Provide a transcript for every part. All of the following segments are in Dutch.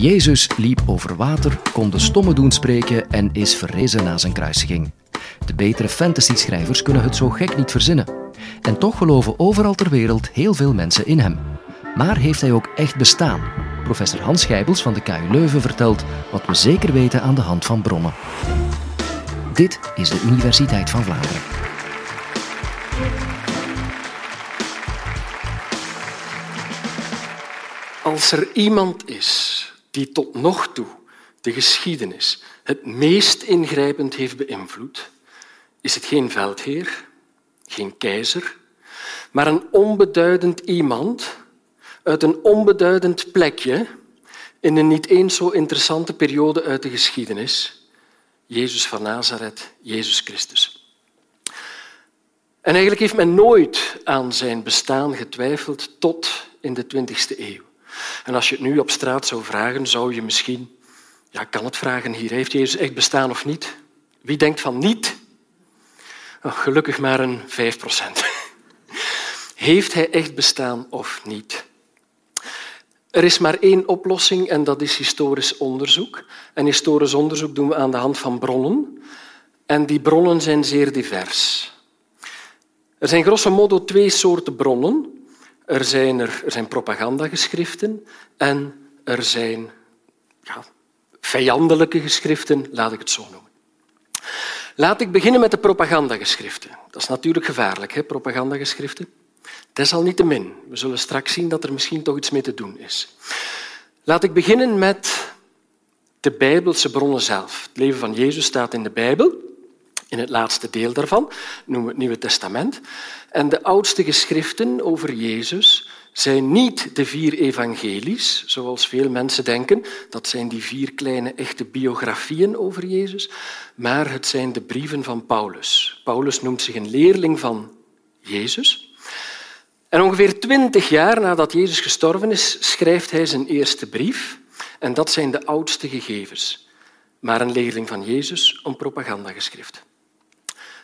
Jezus liep over water, kon de stomme doen spreken en is verrezen na zijn kruisiging. De betere fantasy-schrijvers kunnen het zo gek niet verzinnen. En toch geloven overal ter wereld heel veel mensen in hem. Maar heeft hij ook echt bestaan? Professor Hans Gijbels van de KU Leuven vertelt wat we zeker weten aan de hand van bronnen. Dit is de Universiteit van Vlaanderen. Als er iemand is die tot nog toe de geschiedenis het meest ingrijpend heeft beïnvloed, is het geen veldheer, geen keizer, maar een onbeduidend iemand uit een onbeduidend plekje in een niet eens zo interessante periode uit de geschiedenis. Jezus van Nazareth, Jezus Christus. En eigenlijk heeft men nooit aan zijn bestaan getwijfeld tot in de 20e eeuw. En als je het nu op straat zou vragen, zou je misschien, ja, kan het vragen hier, heeft Jezus echt bestaan of niet? Wie denkt van niet? Oh, gelukkig maar een 5 procent. Heeft hij echt bestaan of niet? Er is maar één oplossing en dat is historisch onderzoek. En historisch onderzoek doen we aan de hand van bronnen. En die bronnen zijn zeer divers. Er zijn grosso modo twee soorten bronnen. Er zijn, er, er zijn propagandageschriften en er zijn ja, vijandelijke geschriften, laat ik het zo noemen. Laat ik beginnen met de propagandageschriften. Dat is natuurlijk gevaarlijk, hè, propagandageschriften. Desalniettemin, we zullen straks zien dat er misschien toch iets mee te doen is. Laat ik beginnen met de Bijbelse bronnen zelf. Het leven van Jezus staat in de Bijbel, in het laatste deel daarvan, noemen we het Nieuwe Testament. En de oudste geschriften over Jezus zijn niet de vier evangelies, zoals veel mensen denken. Dat zijn die vier kleine echte biografieën over Jezus. Maar het zijn de brieven van Paulus. Paulus noemt zich een leerling van Jezus. En ongeveer twintig jaar nadat Jezus gestorven is, schrijft hij zijn eerste brief. En dat zijn de oudste gegevens. Maar een leerling van Jezus om propagandageschrift.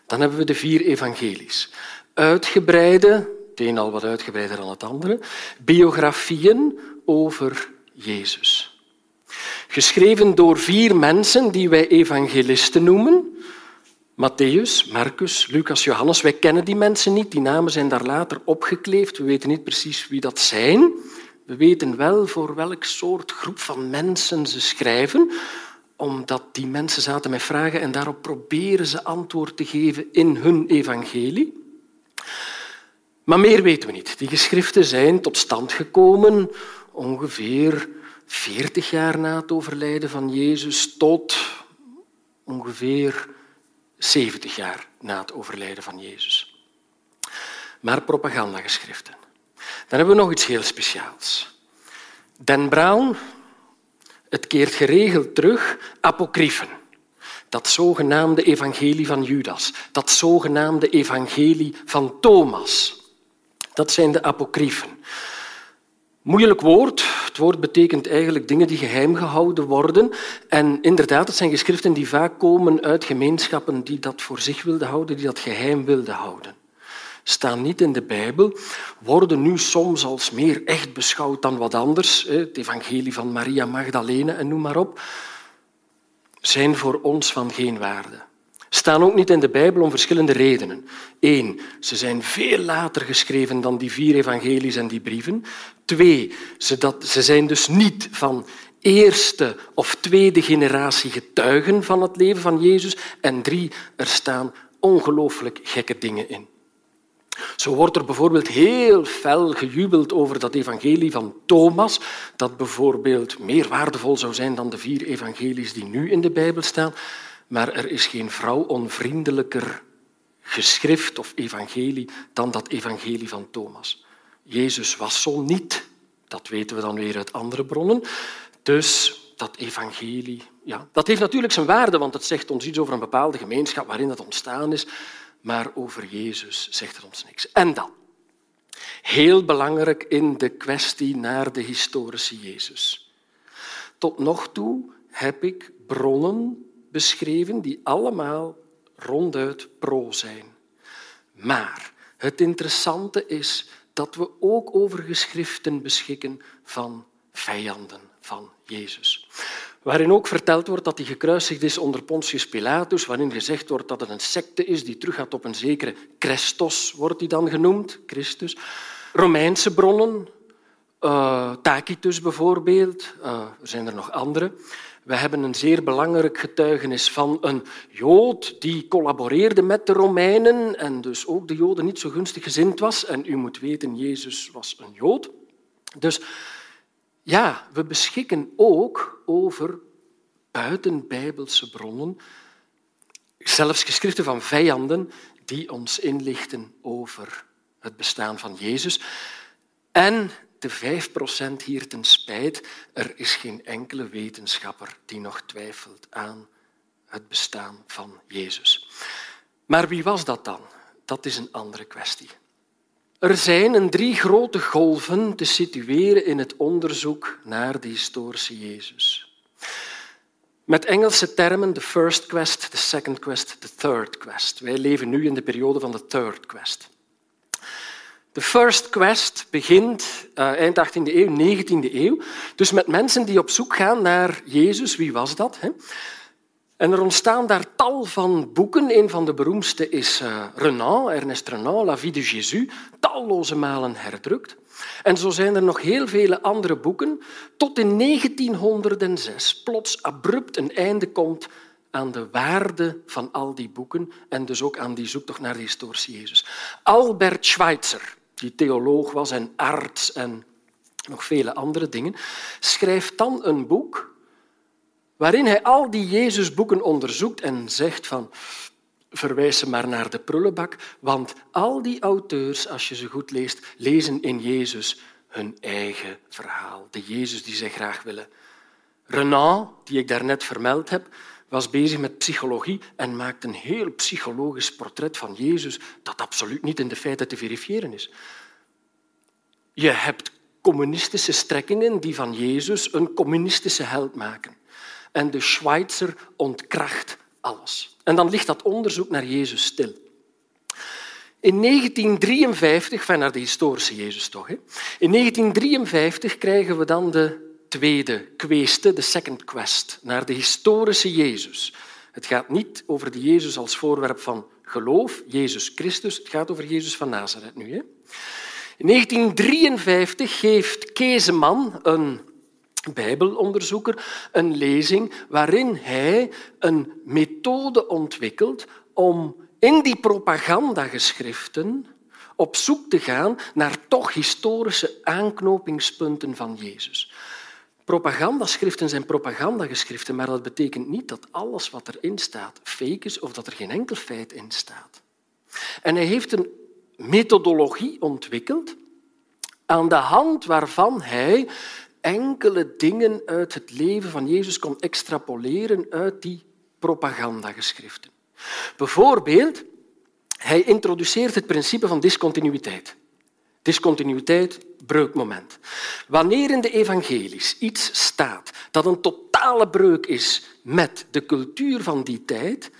Dan hebben we de vier evangelies. Uitgebreide, het een al wat uitgebreider dan het andere, biografieën over Jezus. Geschreven door vier mensen die wij evangelisten noemen. Matthäus, Marcus, Lucas, Johannes. Wij kennen die mensen niet. Die namen zijn daar later opgekleefd. We weten niet precies wie dat zijn. We weten wel voor welk soort groep van mensen ze schrijven, omdat die mensen zaten met vragen en daarop proberen ze antwoord te geven in hun evangelie. Maar meer weten we niet. Die geschriften zijn tot stand gekomen ongeveer 40 jaar na het overlijden van Jezus tot ongeveer 70 jaar na het overlijden van Jezus. Maar propagandageschriften. Dan hebben we nog iets heel speciaals. Dan Brown, het keert geregeld terug, apocryfen. Dat zogenaamde evangelie van Judas, dat zogenaamde evangelie van Thomas. Dat zijn de apocryfen. Moeilijk woord. Het woord betekent eigenlijk dingen die geheim gehouden worden. En inderdaad, het zijn geschriften die vaak komen uit gemeenschappen die dat voor zich wilden houden, die dat geheim wilden houden. Staan niet in de Bijbel, worden nu soms als meer echt beschouwd dan wat anders. Het evangelie van Maria Magdalene en noem maar op. Zijn voor ons van geen waarde staan ook niet in de Bijbel om verschillende redenen. Eén, ze zijn veel later geschreven dan die vier evangelies en die brieven. Twee, ze, ze zijn dus niet van eerste of tweede generatie getuigen van het leven van Jezus. En drie, er staan ongelooflijk gekke dingen in. Zo wordt er bijvoorbeeld heel fel gejubeld over dat evangelie van Thomas, dat bijvoorbeeld meer waardevol zou zijn dan de vier evangelies die nu in de Bijbel staan. Maar er is geen vrouw onvriendelijker geschrift of evangelie dan dat evangelie van Thomas. Jezus was zo niet, dat weten we dan weer uit andere bronnen. Dus dat evangelie, ja, dat heeft natuurlijk zijn waarde, want het zegt ons iets over een bepaalde gemeenschap waarin dat ontstaan is, maar over Jezus zegt het ons niks. En dan, heel belangrijk in de kwestie naar de historische Jezus. Tot nog toe heb ik bronnen beschreven die allemaal ronduit pro zijn. Maar het interessante is dat we ook over geschriften beschikken van vijanden van Jezus. Waarin ook verteld wordt dat hij gekruisigd is onder Pontius Pilatus, waarin gezegd wordt dat het een secte is die teruggaat op een zekere Christos, wordt hij dan genoemd, Christus. Romeinse bronnen, uh, Tacitus bijvoorbeeld, uh, er zijn er nog andere. We hebben een zeer belangrijk getuigenis van een Jood die collaboreerde met de Romeinen en dus ook de Joden niet zo gunstig gezind was. En u moet weten, Jezus was een Jood. Dus ja, we beschikken ook over buitenbijbelse bronnen, zelfs geschriften van vijanden die ons inlichten over het bestaan van Jezus. En de 5% hier ten spijt, er is geen enkele wetenschapper die nog twijfelt aan het bestaan van Jezus. Maar wie was dat dan? Dat is een andere kwestie. Er zijn een drie grote golven te situeren in het onderzoek naar de historische Jezus. Met Engelse termen de first quest, de second quest, de third quest. Wij leven nu in de periode van de third quest. De First Quest begint uh, eind 18e eeuw, 19e eeuw. Dus met mensen die op zoek gaan naar Jezus. Wie was dat? Hè? En er ontstaan daar tal van boeken. Een van de beroemdste is uh, Renan, Ernest Renan, La vie de Jésus, talloze malen herdrukt. En zo zijn er nog heel vele andere boeken, tot in 1906 plots abrupt een einde komt aan de waarde van al die boeken en dus ook aan die zoektocht naar de historische Jezus. Albert Schweitzer, die theoloog was en arts en nog vele andere dingen, schrijft dan een boek waarin hij al die Jezusboeken onderzoekt en zegt van verwijs ze maar naar de prullenbak, want al die auteurs, als je ze goed leest, lezen in Jezus hun eigen verhaal, de Jezus die zij graag willen. Renan, die ik daarnet vermeld heb, was bezig met psychologie en maakte een heel psychologisch portret van Jezus dat absoluut niet in de feiten te verifiëren is. Je hebt communistische strekkingen die van Jezus een communistische held maken. En de Schweitzer ontkracht alles. En dan ligt dat onderzoek naar Jezus stil. In 1953, van naar de historische Jezus toch, hè? in 1953 krijgen we dan de tweede kweste, de second quest, naar de historische Jezus. Het gaat niet over de Jezus als voorwerp van geloof, Jezus Christus, het gaat over Jezus van Nazareth nu. Hè? In 1953 geeft Kezeman, een bijbelonderzoeker, een lezing waarin hij een methode ontwikkelt om in die propagandageschriften op zoek te gaan naar toch historische aanknopingspunten van Jezus. Propagandaschriften zijn propagandageschriften, maar dat betekent niet dat alles wat erin staat fake is of dat er geen enkel feit in staat. En hij heeft een methodologie ontwikkeld aan de hand waarvan hij enkele dingen uit het leven van Jezus kon extrapoleren uit die propagandageschriften. Bijvoorbeeld, hij introduceert het principe van discontinuïteit. Discontinuïteit, breukmoment. Wanneer in de evangelies iets staat dat een totale breuk is met de cultuur van die tijd,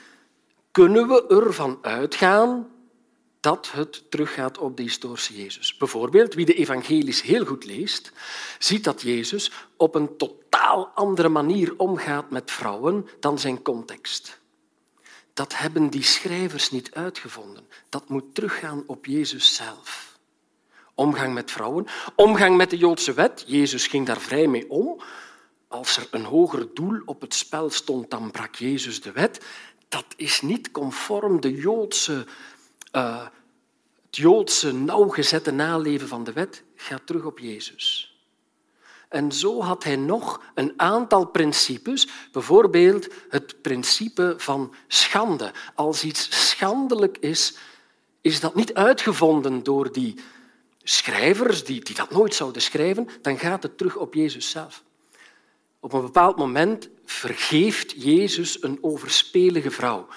kunnen we ervan uitgaan dat het teruggaat op de historische Jezus. Bijvoorbeeld, wie de evangelies heel goed leest, ziet dat Jezus op een totaal andere manier omgaat met vrouwen dan zijn context. Dat hebben die schrijvers niet uitgevonden. Dat moet teruggaan op Jezus zelf. Omgang met vrouwen, omgang met de Joodse wet. Jezus ging daar vrij mee om. Als er een hoger doel op het spel stond, dan brak Jezus de wet. Dat is niet conform de Joodse uh, het Joodse nauwgezette naleven van de wet gaat terug op Jezus. En zo had hij nog een aantal principes, bijvoorbeeld het principe van schande. Als iets schandelijk is, is dat niet uitgevonden door die schrijvers die, die dat nooit zouden schrijven, dan gaat het terug op Jezus zelf. Op een bepaald moment vergeeft Jezus een overspelige vrouw.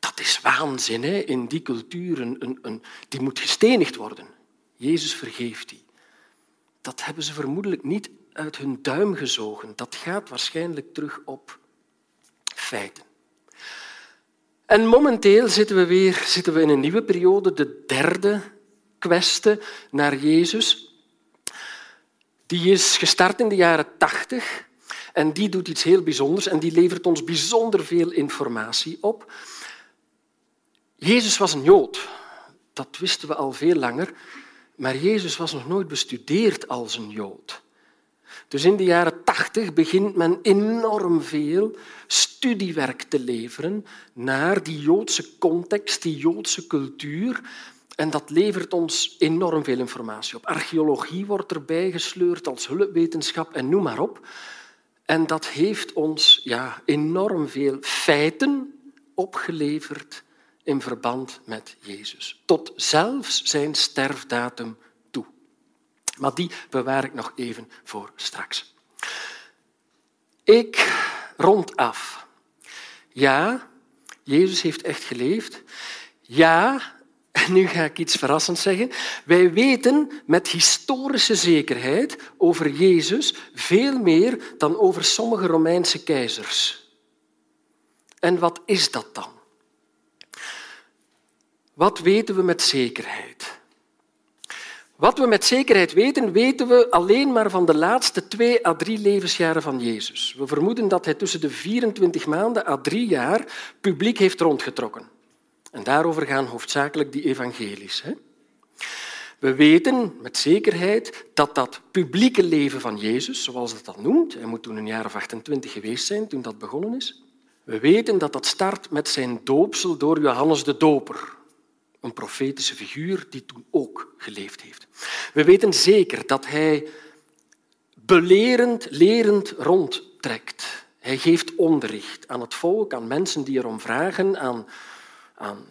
Dat is waanzin hè? in die cultuur. Een, een, die moet gestenigd worden. Jezus vergeeft die. Dat hebben ze vermoedelijk niet uit hun duim gezogen. Dat gaat waarschijnlijk terug op feiten. En momenteel zitten we weer zitten we in een nieuwe periode, de derde kwestie naar Jezus. Die is gestart in de jaren tachtig en die doet iets heel bijzonders en die levert ons bijzonder veel informatie op. Jezus was een Jood. Dat wisten we al veel langer. Maar Jezus was nog nooit bestudeerd als een Jood. Dus in de jaren tachtig begint men enorm veel studiewerk te leveren naar die Joodse context, die Joodse cultuur. En dat levert ons enorm veel informatie op. Archeologie wordt erbij gesleurd als hulpwetenschap en noem maar op. En dat heeft ons ja, enorm veel feiten opgeleverd in verband met Jezus. Tot zelfs zijn sterfdatum toe. Maar die bewaar ik nog even voor straks. Ik rond af. Ja, Jezus heeft echt geleefd. Ja, en nu ga ik iets verrassends zeggen. Wij weten met historische zekerheid over Jezus veel meer dan over sommige Romeinse keizers. En wat is dat dan? Wat weten we met zekerheid? Wat we met zekerheid weten, weten we alleen maar van de laatste twee à drie levensjaren van Jezus. We vermoeden dat hij tussen de 24 maanden à drie jaar publiek heeft rondgetrokken. En daarover gaan hoofdzakelijk die evangelies. Hè? We weten met zekerheid dat dat publieke leven van Jezus, zoals het dat noemt, hij moet toen een jaar of 28 geweest zijn toen dat begonnen is, we weten dat dat start met zijn doopsel door Johannes de Doper, een profetische figuur die toen ook geleefd heeft. We weten zeker dat hij belerend, lerend rondtrekt. Hij geeft onderricht aan het volk, aan mensen die erom vragen, aan aan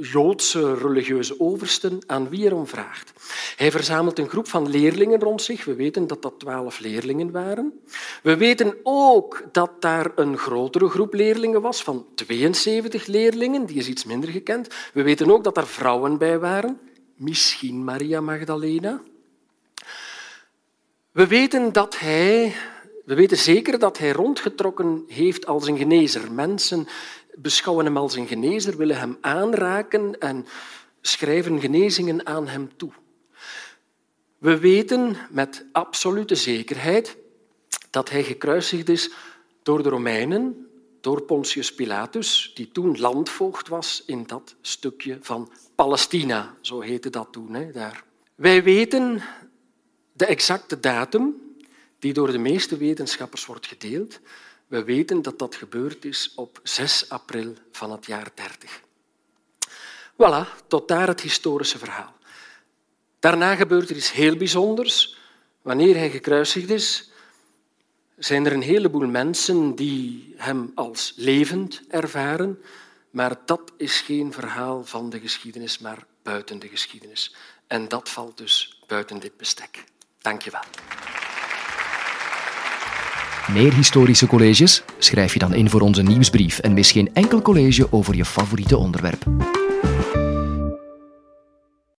Joodse religieuze oversten, aan wie er om vraagt. Hij verzamelt een groep van leerlingen rond zich. We weten dat dat twaalf leerlingen waren. We weten ook dat daar een grotere groep leerlingen was, van 72 leerlingen. Die is iets minder gekend. We weten ook dat er vrouwen bij waren. Misschien Maria Magdalena. We weten dat hij we weten zeker dat hij rondgetrokken heeft als een genezer. Mensen beschouwen hem als een genezer, willen hem aanraken en schrijven genezingen aan hem toe. We weten met absolute zekerheid dat hij gekruisigd is door de Romeinen, door Pontius Pilatus, die toen landvoogd was in dat stukje van Palestina, zo heette dat toen. Hè, daar. Wij weten de exacte datum, die door de meeste wetenschappers wordt gedeeld. We weten dat dat gebeurd is op 6 april van het jaar 30. Voilà, tot daar het historische verhaal. Daarna gebeurt er iets heel bijzonders. Wanneer hij gekruisigd is, zijn er een heleboel mensen die hem als levend ervaren, maar dat is geen verhaal van de geschiedenis, maar buiten de geschiedenis. En dat valt dus buiten dit bestek. Dank je wel. Meer historische colleges? Schrijf je dan in voor onze nieuwsbrief en mis geen enkel college over je favoriete onderwerp.